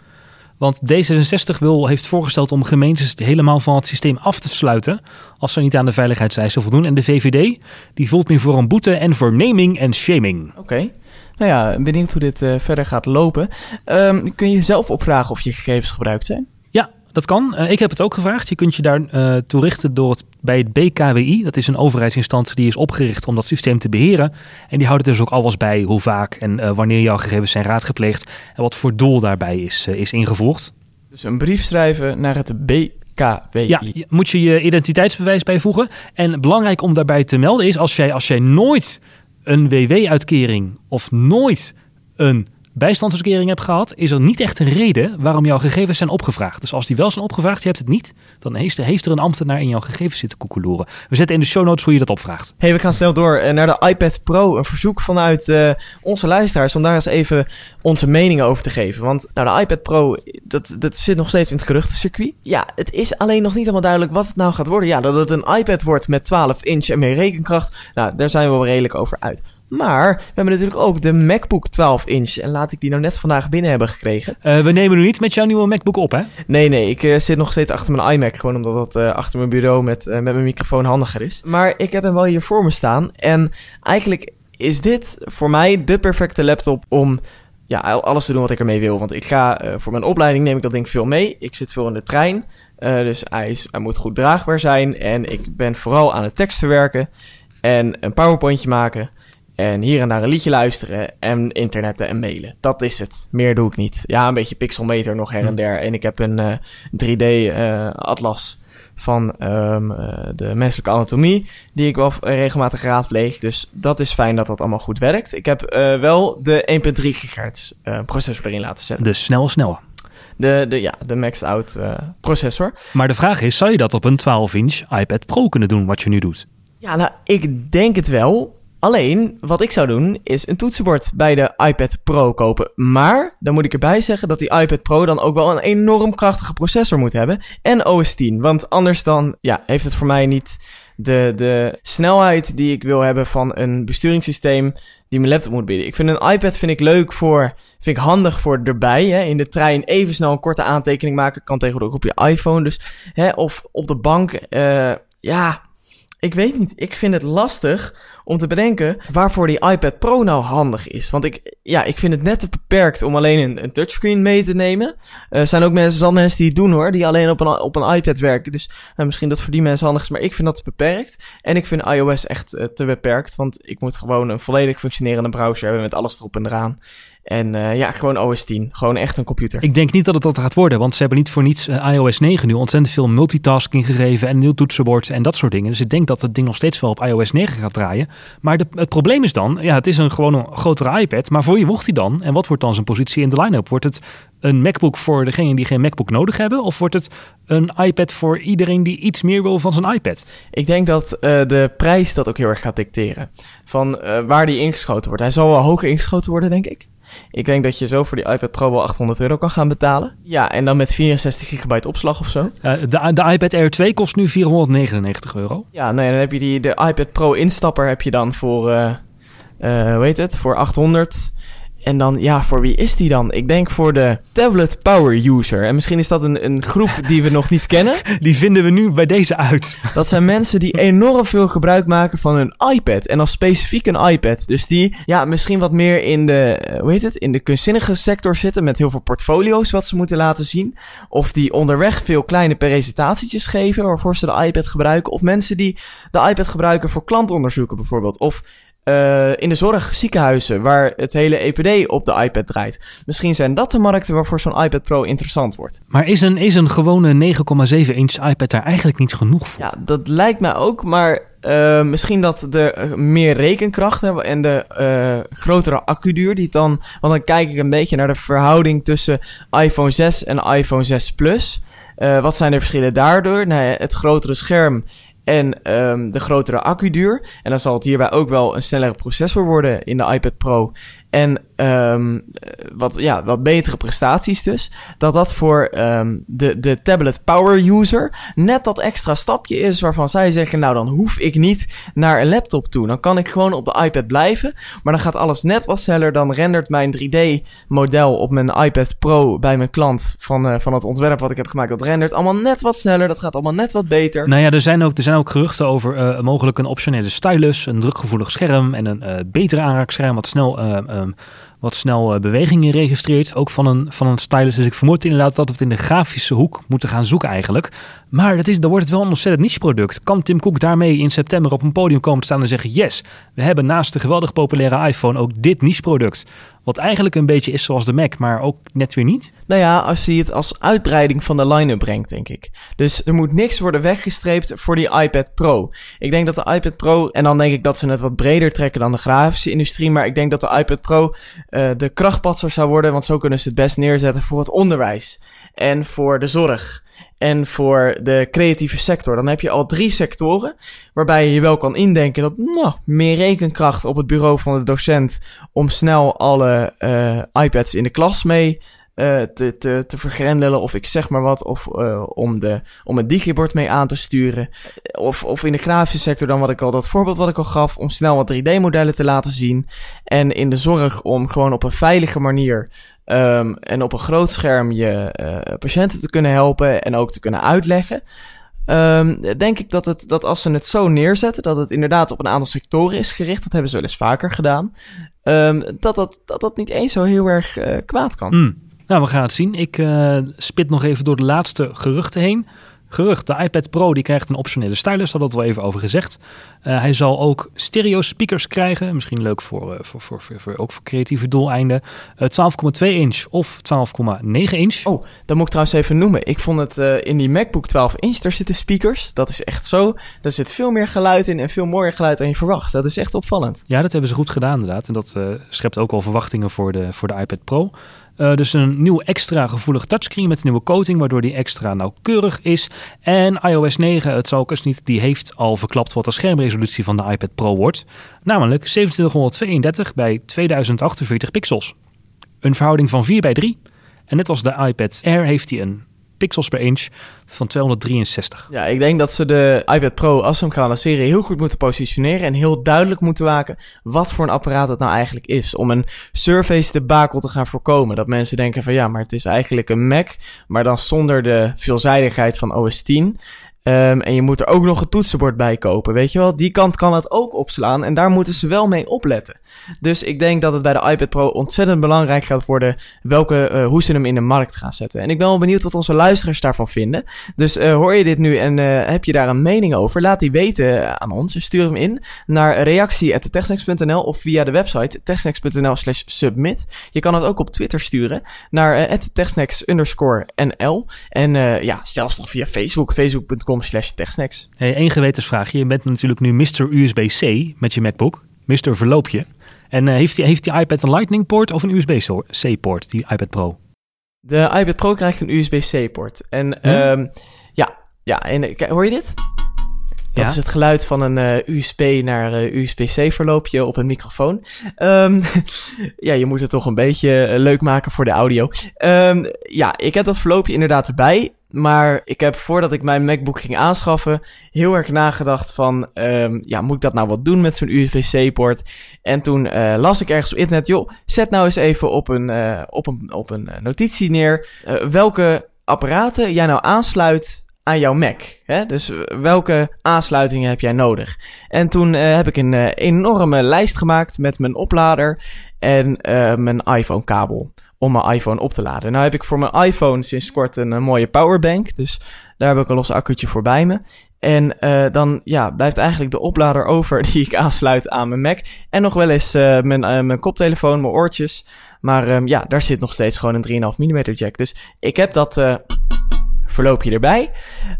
Speaker 1: Want D66 wil, heeft voorgesteld om gemeentes helemaal van het systeem af te sluiten. als ze niet aan de veiligheidseisen voldoen. En de VVD die voelt meer voor een boete en voor naming en shaming.
Speaker 2: Oké. Nou ja, benieuwd hoe dit eh, verder gaat lopen. Ehm, kun je zelf opvragen of je gegevens gebruikt zijn?
Speaker 1: Ja, dat kan. Eh, ik heb het ook gevraagd. Je kunt je daar eh toe richten door het, bij het BKWI. Dat is een overheidsinstantie die is opgericht om dat systeem te beheren. En die houdt dus ook alles bij hoe vaak en eh, wanneer jouw gegevens zijn raadgepleegd. En wat voor doel daarbij is, eh, is ingevoerd.
Speaker 2: Dus een brief schrijven naar het BKWI.
Speaker 1: Ja, moet je je identiteitsbewijs bijvoegen. En belangrijk om daarbij te melden is als jij, als jij nooit een WW-uitkering of nooit een bijstandsuitkering hebt gehad, is er niet echt een reden waarom jouw gegevens zijn opgevraagd. Dus als die wel zijn opgevraagd, je hebt het niet, dan heeft er, een ambtenaar in jouw gegevens zitten koekeloeren. We zetten in de show notes hoe je dat opvraagt.
Speaker 2: Hey, we gaan snel door eh, naar de iPad Pro. Een verzoek vanuit eh, onze luisteraars om daar eens even onze meningen over te geven. Want nou, de iPad Pro, dat, dat zit nog steeds in het geruchtencircuit. Ja, het is alleen nog niet helemaal duidelijk wat het nou gaat worden. Ja, dat het een iPad wordt met 12 inch en meer rekenkracht. Nou, daar zijn we wel redelijk over uit. Maar we hebben natuurlijk ook de MacBook 12 inch. En laat ik die nou net vandaag binnen hebben gekregen.
Speaker 1: Eh, we nemen nu niet met jouw nieuwe MacBook op, hè?
Speaker 2: Nee, nee, ik eh, zit nog steeds achter mijn iMac. Gewoon omdat dat eh, achter mijn bureau met, met mijn microfoon handiger is. Maar ik heb hem wel hier voor me staan. En eigenlijk is dit voor mij de perfecte laptop om ja, al- alles te doen wat ik ermee wil. Want ik ga voor mijn opleiding neem ik dat ding veel mee. Ik zit veel in de trein. dus hij, is, hij moet goed draagbaar zijn. En ik ben vooral aan het tekst verwerken. En een powerpointje maken. En hier en daar een liedje luisteren en internetten en mailen. Dat is het. Meer doe ik niet. Ja, een beetje pixelmeter nog her en der. En ik heb een eh, 3D-atlas van ehm, eh, de menselijke anatomie, die ik wel regelmatig raadpleeg. Dus dat is fijn dat dat allemaal goed werkt. Ik heb eh, wel de 1.3 gigahertz eh, processor erin laten zetten.
Speaker 1: De snelle, snelle.
Speaker 2: De, de, ja, de maxed out eh, processor.
Speaker 1: Maar de vraag is, zou je dat op een 12-inch iPad Pro kunnen doen, wat je nu doet?
Speaker 2: Ja, nou, ik denk het wel. Alleen, wat ik zou doen, is een toetsenbord bij de iPad Pro kopen. Maar, dan moet ik erbij zeggen dat die iPad Pro dan ook wel een enorm krachtige processor moet hebben. En OS 10. Want anders dan, ja, heeft het voor mij niet de, de snelheid die ik wil hebben van een besturingssysteem die mijn laptop moet bieden. Ik vind een iPad vind ik leuk voor, vind ik handig voor erbij. Hè. In de trein even snel een korte aantekening maken. Kan tegenwoordig op je iPhone. Dus, hè, of op de bank, eh, ja... Ik weet niet. Ik vind het lastig om te bedenken waarvoor die iPad Pro nou handig is. Want ik, ja, ik vind het net te beperkt om alleen een, een touchscreen mee te nemen. Er zijn ook mensen, zat mensen die het doen hoor, die alleen op een, op een iPad werken. Dus nou, misschien dat voor die mensen handig is, maar ik vind dat te beperkt. En ik vind iOS echt eh, te beperkt, want ik moet gewoon een volledig functionerende browser hebben met alles erop en eraan. En eh, ja, gewoon OS 10. Gewoon echt een computer.
Speaker 1: Ik denk niet dat het dat gaat worden, want ze hebben niet voor niets eh, iOS 9 nu ontzettend veel multitasking gegeven en nieuw toetsenbord en dat soort dingen. Dus ik denk dat het ding nog steeds wel op iOS 9 gaat draaien. Maar de, het probleem is dan, ja, het is een gewoon een grotere iPad, maar voor wie wordt hij dan? En wat wordt dan zijn positie in de line-up? Wordt het een MacBook voor degenen die geen MacBook nodig hebben? Of wordt het een iPad voor iedereen die iets meer wil van zijn iPad?
Speaker 2: Ik denk dat eh, de prijs dat ook heel erg gaat dicteren. Van waar die ingeschoten wordt. Hij zal wel hoger ingeschoten worden, denk ik. Ik denk dat je zo voor die iPad Pro wel 800 euro kan gaan betalen. Ja, en dan met 64 gigabyte opslag of zo.
Speaker 1: Uh, de, de iPad Air 2 kost nu 499 euro.
Speaker 2: Ja, nee, dan heb je die, de iPad Pro instapper heb je dan voor, uh, uh, hoe heet het, voor 800. En dan, ja, voor wie is die dan? Ik denk voor de tablet power user. En misschien is dat een, een groep die we nog niet kennen.
Speaker 1: Die vinden we nu bij deze uit.
Speaker 2: Dat zijn mensen die enorm veel gebruik maken van een iPad. En dan specifiek een iPad. Dus die, ja, misschien wat meer in de, hoe heet het? In de kunstzinnige sector zitten. Met heel veel portfolio's wat ze moeten laten zien. Of die onderweg veel kleine presentatietjes geven waarvoor ze de iPad gebruiken. Of mensen die de iPad gebruiken voor klantonderzoeken bijvoorbeeld. Of uh, in de zorg, ziekenhuizen, waar het hele EPD op de iPad draait. Misschien zijn dat de markten waarvoor zo'n iPad Pro interessant wordt.
Speaker 1: Maar is een, is een gewone 9,7 inch iPad daar eigenlijk niet genoeg voor?
Speaker 2: Ja, dat lijkt mij ook, maar uh, misschien dat de meer rekenkracht hebben en de uh, grotere accuduur die dan... Want dan kijk ik een beetje naar de verhouding tussen iPhone 6 en iPhone 6 Plus. Uh, wat zijn de verschillen daardoor? Nou het grotere scherm en um, de grotere accuduur. En dan zal het hierbij ook wel een snellere processor worden in de iPad Pro. En um, wat, ja, wat betere prestaties dus. Dat dat voor um, de, de tablet power user net dat extra stapje is waarvan zij zeggen... nou, dan hoef ik niet naar een laptop toe. Dan kan ik gewoon op de iPad blijven. Maar dan gaat alles net wat sneller. Dan rendert mijn 3D-model op mijn iPad Pro bij mijn klant... Van, uh, van het ontwerp wat ik heb gemaakt. Dat rendert allemaal net wat sneller. Dat gaat allemaal net wat beter.
Speaker 1: Nou ja, er zijn ook, er zijn ook geruchten over uh, mogelijk een optionele stylus... een drukgevoelig scherm en een uh, betere aanraakscherm... wat snel um, wat snel uh, bewegingen registreert. Ook van een, van een stylus. Dus ik vermoed inderdaad dat we het in de grafische hoek moeten gaan zoeken eigenlijk. Maar dat is, dan wordt het wel een ontzettend niche product. Kan Tim Cook daarmee in september op een podium komen te staan en zeggen... yes, we hebben naast de geweldig populaire iPhone ook dit niche product. Wat eigenlijk een beetje is zoals de Mac, maar ook net weer niet.
Speaker 2: Nou ja, als je het als uitbreiding van de line-up brengt, denk ik. Dus er moet niks worden weggestreept voor die iPad Pro. Ik denk dat de iPad Pro, en dan denk ik dat ze het wat breder trekken dan de grafische industrie. Maar ik denk dat de iPad Pro uh, de krachtpatser zou worden, want zo kunnen ze het best neerzetten voor het onderwijs en voor de zorg en voor de creatieve sector. Dan heb je al drie sectoren waarbij je je wel kan indenken dat nou, meer rekenkracht op het bureau van de docent om snel alle uh, iPads in de klas mee uh, te, te, te vergrendelen of ik zeg maar wat, of uh, om, de, om het digibord mee aan te sturen. Of, of in de grafische sector dan wat ik al, dat voorbeeld wat ik al gaf, om snel wat 3D-modellen te laten zien. En in de zorg om gewoon op een veilige manier um, en op een groot scherm je uh, patiënten te kunnen helpen en ook te kunnen uitleggen. Um, denk ik dat, het, dat als ze het zo neerzetten, dat het inderdaad op een aantal sectoren is gericht, dat hebben ze wel eens vaker gedaan, um, dat, dat, dat dat niet eens zo heel erg uh, kwaad kan.
Speaker 1: Mm. Nou, we gaan het zien. Ik uh, spit nog even door de laatste geruchten heen. Gerucht, de iPad Pro die krijgt een optionele stylus, had dat wel even over gezegd. Uh, hij zal ook stereo speakers krijgen, misschien leuk voor, uh, voor, voor, voor, voor, ook voor creatieve doeleinden. Uh, 12,2 inch of 12,9 inch.
Speaker 2: Oh, dat moet ik trouwens even noemen. Ik vond het in die MacBook 12 inch, daar zitten speakers. Dat is echt zo. Daar zit veel meer geluid in en veel mooier geluid dan je verwacht. Dat is echt opvallend.
Speaker 1: Ja, dat hebben ze goed gedaan inderdaad. En dat schept ook al verwachtingen voor de, voor de iPad Pro. Uh, dus een nieuw extra gevoelig touchscreen met een nieuwe coating, waardoor die extra nauwkeurig is. En iOS 9, het zal ook eens niet, die heeft al verklapt wat de schermresolutie van de iPad Pro wordt. Namelijk 2732 bij 2048 pixels. Een verhouding van 4 bij 3. En net als de iPad Air heeft hij een pixels per inch van 263.
Speaker 2: Ja, ik denk dat ze de iPad Pro, als ze hem gaan lanceren, heel goed moeten positioneren en heel duidelijk moeten maken wat voor een apparaat het nou eigenlijk is. Om een surface debakel te gaan voorkomen. Dat mensen denken van ja, maar het is eigenlijk een Mac, maar dan zonder de veelzijdigheid van OS 10. Um, en je moet er ook nog een toetsenbord bij kopen. Weet je wel, die kant kan het ook opslaan. En daar moeten ze wel mee opletten. Dus ik denk dat het bij de iPad Pro ontzettend belangrijk gaat worden. Welke, uh, hoe ze hem in de markt gaan zetten. En ik ben wel benieuwd wat onze luisteraars daarvan vinden. Dus uh, hoor je dit nu en uh, heb je daar een mening over? Laat die weten aan ons. Stuur hem in naar reactie.techsnacks.nl of via de website techsnacks.nl slash submit. Je kan het ook op Twitter sturen naar uh, techsnacks underscore nl. En ja, zelfs nog via Facebook, facebook.com slash techsnacks.
Speaker 1: Hey, één gewetensvraagje. Je bent natuurlijk nu Mr. USB-C met je MacBook. Mr. Verloopje. En uh, heeft, die, heeft die iPad een Lightning poort of een USB-C poort, die iPad Pro?
Speaker 2: De iPad Pro krijgt een USB-C poort. En hm? um, ja, ja, en hoor je dit? Dat
Speaker 1: Ja.
Speaker 2: is het geluid van een eh, USB naar eh, USB-C verloopje op een microfoon. Ehm, ja, je moet het toch een beetje eh, leuk maken voor de audio. Ehm, ja, ik heb dat verloopje inderdaad erbij. Maar ik heb voordat ik mijn MacBook ging aanschaffen, heel erg nagedacht van, ehm, ja, moet ik dat nou wat doen met zo'n USB-C-poort? En toen eh, las ik ergens op internet, joh, zet nou eens even op een, eh, op een, op een eh, notitie neer welke apparaten jij nou aansluit aan jouw Mac. Hè? Dus welke aansluitingen heb jij nodig? En toen heb ik een enorme lijst gemaakt met mijn oplader en mijn iPhone-kabel om mijn iPhone op te laden. Nou heb ik voor mijn iPhone sinds kort een, eh, mooie powerbank, dus daar heb ik een los accuutje voor bij me. En eh, dan ja, blijft eigenlijk de oplader over die ik aansluit aan mijn Mac. En nog wel eens eh, mijn, mijn koptelefoon, mijn oortjes. Maar ehm, ja, daar zit nog steeds gewoon een 3,5 mm jack. Dus ik heb dat verloopje erbij.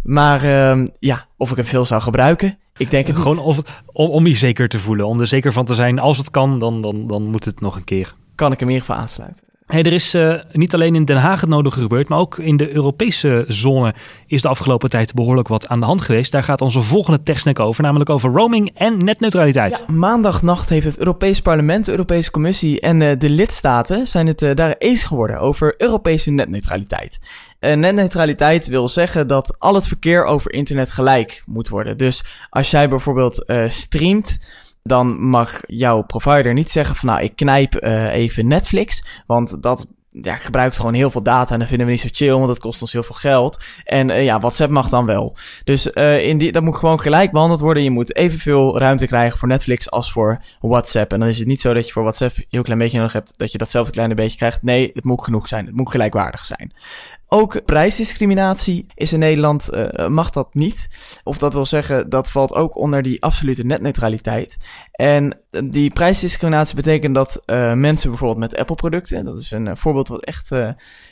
Speaker 2: Maar ehm, ja, of ik hem veel zou gebruiken, ik denk het
Speaker 1: Gewoon of, om, om je zeker te voelen. Om er zeker van te zijn, als het kan, dan, dan, dan moet het nog een keer.
Speaker 2: Kan ik hem in ieder geval aansluiten.
Speaker 1: Hey, er is eh, niet alleen in Den Haag het nodige gebeurd, maar ook in de Europese zone is de afgelopen tijd behoorlijk wat aan de hand geweest. Daar gaat onze volgende techsnack over, namelijk over roaming en netneutraliteit.
Speaker 2: Ja, maandagnacht heeft het Europees Parlement, de Europese Commissie en eh, de lidstaten zijn het eh, daar eens geworden over Europese netneutraliteit. Netneutraliteit wil zeggen dat al het verkeer over internet gelijk moet worden. Dus als jij bijvoorbeeld streamt, dan mag jouw provider niet zeggen van nou ik knijp eh, even Netflix, want dat ja, gebruikt gewoon heel veel data en dat vinden we niet zo chill, want dat kost ons heel veel geld. En eh, ja, WhatsApp mag dan wel. Dus eh in die, dat moet gewoon gelijk behandeld worden. Je moet evenveel ruimte krijgen voor Netflix als voor WhatsApp. En dan is het niet zo dat je voor WhatsApp heel klein beetje nodig hebt, dat je datzelfde kleine beetje krijgt. Nee, het moet genoeg zijn. Het moet gelijkwaardig zijn. Ook prijsdiscriminatie is in Nederland, eh, mag dat niet. Of dat wil zeggen, dat valt ook onder die absolute netneutraliteit. En die prijsdiscriminatie betekent dat eh, mensen bijvoorbeeld met Apple-producten, dat is een eh, voorbeeld wat echt, eh,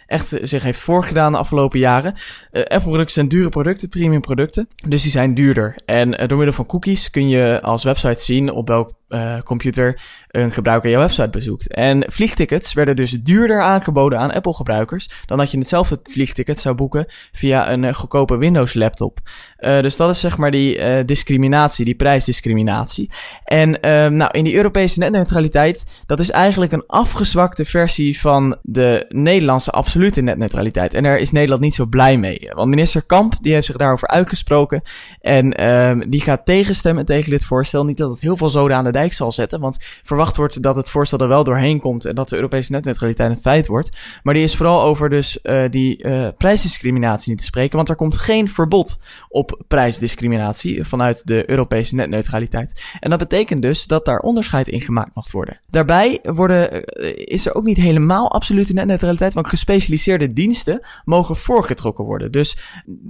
Speaker 2: echt zich heeft voorgedaan de afgelopen jaren. Eh, Apple-producten zijn dure producten, premium producten, dus die zijn duurder. En eh, door middel van cookies kun je als website zien op welk eh, computer een gebruiker jouw website bezoekt. En vliegtickets werden dus duurder aangeboden aan Apple-gebruikers dan dat je hetzelfde vliegticket zou boeken via een eh, goedkope Windows-laptop. Eh, dus dat is zeg maar die eh, discriminatie, die prijsdiscriminatie. En ehm, nou, in die Europese netneutraliteit, dat is eigenlijk een afgezwakte versie van de Nederlandse absolute netneutraliteit. En daar is Nederland niet zo blij mee. Want minister Kamp, die heeft zich daarover uitgesproken. En ehm, die gaat tegenstemmen tegen dit voorstel. Niet dat het heel veel zoden aan de dijk zal zetten, want verwacht wordt dat het voorstel er wel doorheen komt en dat de Europese netneutraliteit een feit wordt. Maar die is vooral over dus eh, die prijsdiscriminatie niet te spreken, want er komt geen verbod op prijsdiscriminatie vanuit de Europese netneutraliteit. En dat betekent dus dat daar onderscheid in gemaakt mag worden. Daarbij worden, eh, is er ook niet helemaal absolute netneutraliteit, want gespecialiseerde diensten mogen voorgetrokken worden. Dus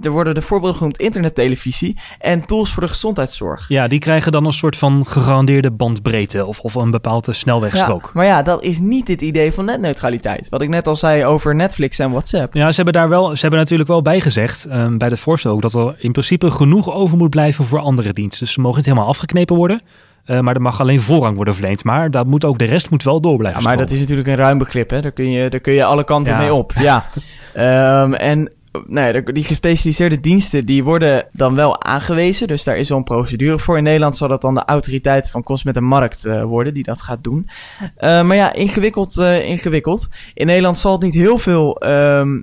Speaker 2: er worden de voorbeelden genoemd internettelevisie en tools voor de gezondheidszorg.
Speaker 1: Ja, die krijgen dan een soort van gegarandeerde bandbreedte of, of een bepaalde snelwegstrook.
Speaker 2: Ja, maar ja, dat is niet het idee van netneutraliteit. Wat ik net al zei over Netflix en WhatsApp.
Speaker 1: Ja, ze hebben daar wel, ze hebben natuurlijk wel bij gezegd, ehm, bij het voorstel ook, dat er in principe genoeg over moet blijven voor andere diensten. Dus ze mogen niet helemaal afgeknepen worden, eh, maar er mag alleen voorrang worden verleend. Maar dat moet ook, de rest moet wel door blijven
Speaker 2: Ja, maar dat is natuurlijk een ruim begrip, hè. Daar kun je, daar kun je alle kanten
Speaker 1: Ja.
Speaker 2: mee op. Ja. Ehm, en nee, de- die gespecialiseerde diensten, die worden dan wel aangewezen. Dus daar is wel een procedure voor. In Nederland zal dat dan de autoriteit van Consument en Markt eh, worden, die dat gaat doen. Eh, maar ja, ingewikkeld, ingewikkeld. In Nederland zal het niet heel veel... ehm,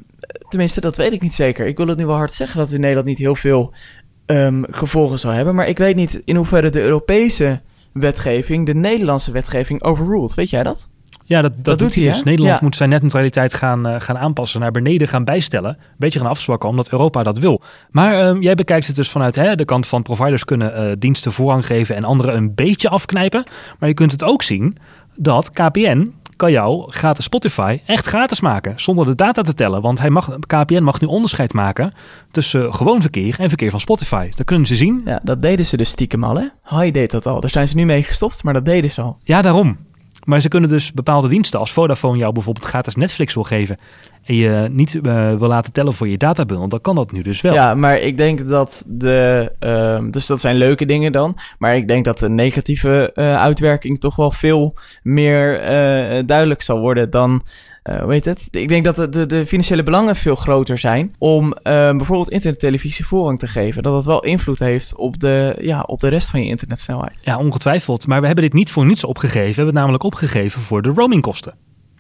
Speaker 2: tenminste, dat weet ik niet zeker. Ik wil het nu wel hard zeggen dat het in Nederland niet heel veel ehm, gevolgen zal hebben. Maar ik weet niet in hoeverre de Europese wetgeving de Nederlandse wetgeving overruled. Weet jij dat?
Speaker 1: Ja, dat, dat, doet hij dus. Nederland
Speaker 2: Ja.
Speaker 1: moet zijn netneutraliteit gaan, eh, gaan aanpassen, naar beneden gaan bijstellen. Een beetje gaan afzwakken, omdat Europa dat wil. Maar ehm, jij bekijkt het dus vanuit hè, de kant van providers kunnen eh, diensten voorrang geven en anderen een beetje afknijpen. Maar je kunt het ook zien dat KPN kan jou gratis Spotify echt gratis maken, zonder de data te tellen. Want hij mag, KPN mag nu onderscheid maken tussen gewoon verkeer en verkeer van Spotify. Dat kunnen ze zien.
Speaker 2: Ja, dat deden ze dus stiekem al, hè? Hai deed dat al. Daar zijn ze nu mee gestopt, maar dat deden ze al.
Speaker 1: Ja, daarom. Maar ze kunnen dus bepaalde diensten als Vodafone jou bijvoorbeeld gratis Netflix wil geven en je niet eh, wil laten tellen voor je databundel, dan kan dat nu dus wel.
Speaker 2: Ja, maar ik denk dat de. ehm, dus dat zijn leuke dingen dan. Maar ik denk dat de negatieve eh, uitwerking toch wel veel meer eh, duidelijk zal worden dan. Hoe heet het? Ik denk dat de, de, de financiële belangen veel groter zijn om eh, bijvoorbeeld internettelevisie voorrang te geven. Dat dat wel invloed heeft op de, ja, op de rest van je internetsnelheid.
Speaker 1: Ja, ongetwijfeld. Maar we hebben dit niet voor niets opgegeven. We hebben het namelijk opgegeven voor de roamingkosten.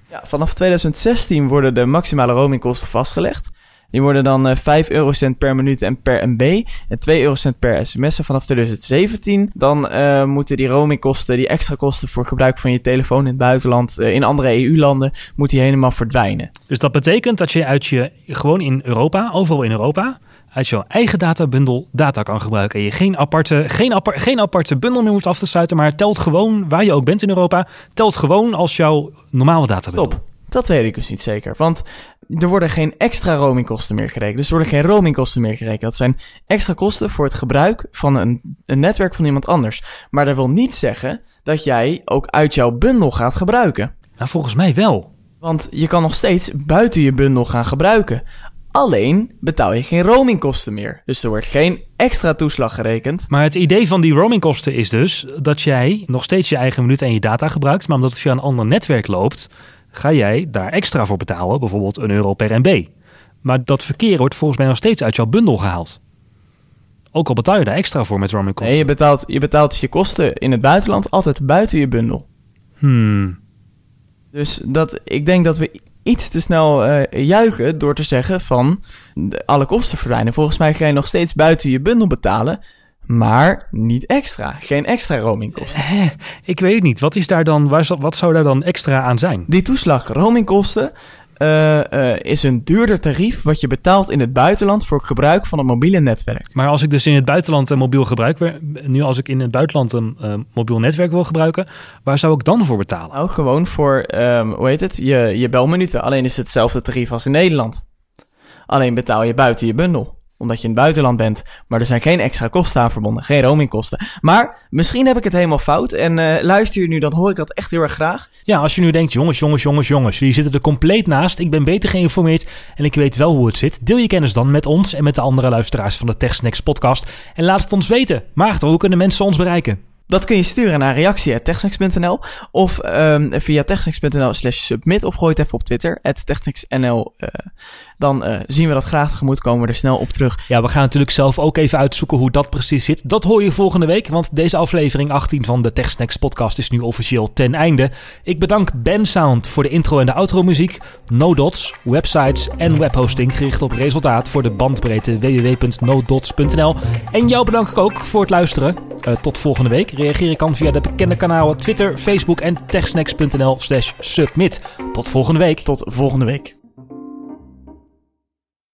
Speaker 2: Ja, vanaf 2016 worden de maximale roamingkosten vastgelegd. Die worden dan eh 5 eurocent per minuut en per MB en 2 eurocent per sms. En vanaf 2017 dan eh, moeten die roamingkosten, die extra kosten voor gebruik van je telefoon in het buitenland, eh, in andere EU-landen, moet die helemaal verdwijnen.
Speaker 1: Dus dat betekent dat je uit je, gewoon in Europa, overal in Europa, uit jouw eigen databundel data kan gebruiken. En je geen aparte, geen, apart, geen aparte bundel meer moet af te sluiten, maar telt gewoon, waar je ook bent in Europa, telt gewoon als jouw normale databundel.
Speaker 2: Stop. Dat weet ik dus niet zeker. Want er worden geen extra roamingkosten meer gerekend. Dus er worden geen roamingkosten meer gerekend. Dat zijn extra kosten voor het gebruik van een, een netwerk van iemand anders. Maar dat wil niet zeggen dat jij ook uit jouw bundel gaat gebruiken.
Speaker 1: Nou, volgens mij wel.
Speaker 2: Want je kan nog steeds buiten je bundel gaan gebruiken. Alleen betaal je geen roamingkosten meer. Dus er wordt geen extra toeslag gerekend.
Speaker 1: Maar het idee van die roamingkosten is dus dat jij nog steeds je eigen minuut en je data gebruikt, maar omdat het via een ander netwerk loopt, ga jij daar extra voor betalen, bijvoorbeeld een euro per MB. Maar dat verkeer wordt volgens mij nog steeds uit jouw bundel gehaald. Ook al betaal je daar extra voor met roamingkosten.
Speaker 2: Nee, je betaalt, je betaalt je kosten in het buitenland altijd buiten je bundel.
Speaker 1: Hmm.
Speaker 2: Dus dat, ik denk dat we iets te snel eh, juichen door te zeggen van alle kosten verdwijnen. Volgens mij ga je nog steeds buiten je bundel betalen, maar niet extra. Geen extra roamingkosten.
Speaker 1: Ik weet het niet. Wat, is daar dan, wat zou daar dan extra aan zijn?
Speaker 2: Die toeslag roamingkosten eh, eh, is een duurder tarief wat je betaalt in het buitenland voor het gebruik van een mobiele netwerk.
Speaker 1: Maar als ik dus in het buitenland een mobiel gebruik, nu als ik in het buitenland een eh, mobiel netwerk wil gebruiken, waar zou ik dan voor betalen?
Speaker 2: Nou, gewoon voor, ehm, hoe heet het, je, je belminuten. Alleen is het hetzelfde tarief als in Nederland. Alleen betaal je buiten je bundel omdat je in het buitenland bent. Maar er zijn geen extra kosten aan verbonden. Geen roamingkosten. Maar misschien heb ik het helemaal fout. En eh, luister je nu, dan hoor ik dat echt heel erg graag.
Speaker 1: Ja, als je nu denkt, jongens, jongens, jongens, jongens, jullie zitten er compleet naast. Ik ben beter geïnformeerd en ik weet wel hoe het zit. Deel je kennis dan met ons en met de andere luisteraars van de TechSnacks podcast. En laat het ons weten. Maarten, hoe kunnen mensen ons bereiken?
Speaker 2: Dat kun je sturen naar reactie.techsnacks.nl of ehm, via techsnacks.nl slash submit of gooi het even op Twitter, techsnacks.nl. eh dan eh, zien we dat graag tegemoet, komen we er snel op terug.
Speaker 1: Ja, we gaan natuurlijk zelf ook even uitzoeken hoe dat precies zit. Dat hoor je volgende week, want deze aflevering 18 van de TechSnacks podcast is nu officieel ten einde. Ik bedank Ben Sound voor de intro en de outro muziek, NoDots, websites en webhosting gericht op resultaat voor de bandbreedte www.nodots.nl. En jou bedank ik ook voor het luisteren. Eh, tot volgende week. Reageer kan via de bekende kanalen Twitter, Facebook en techsnacks.nl slash submit. Tot volgende week.
Speaker 2: Tot volgende week.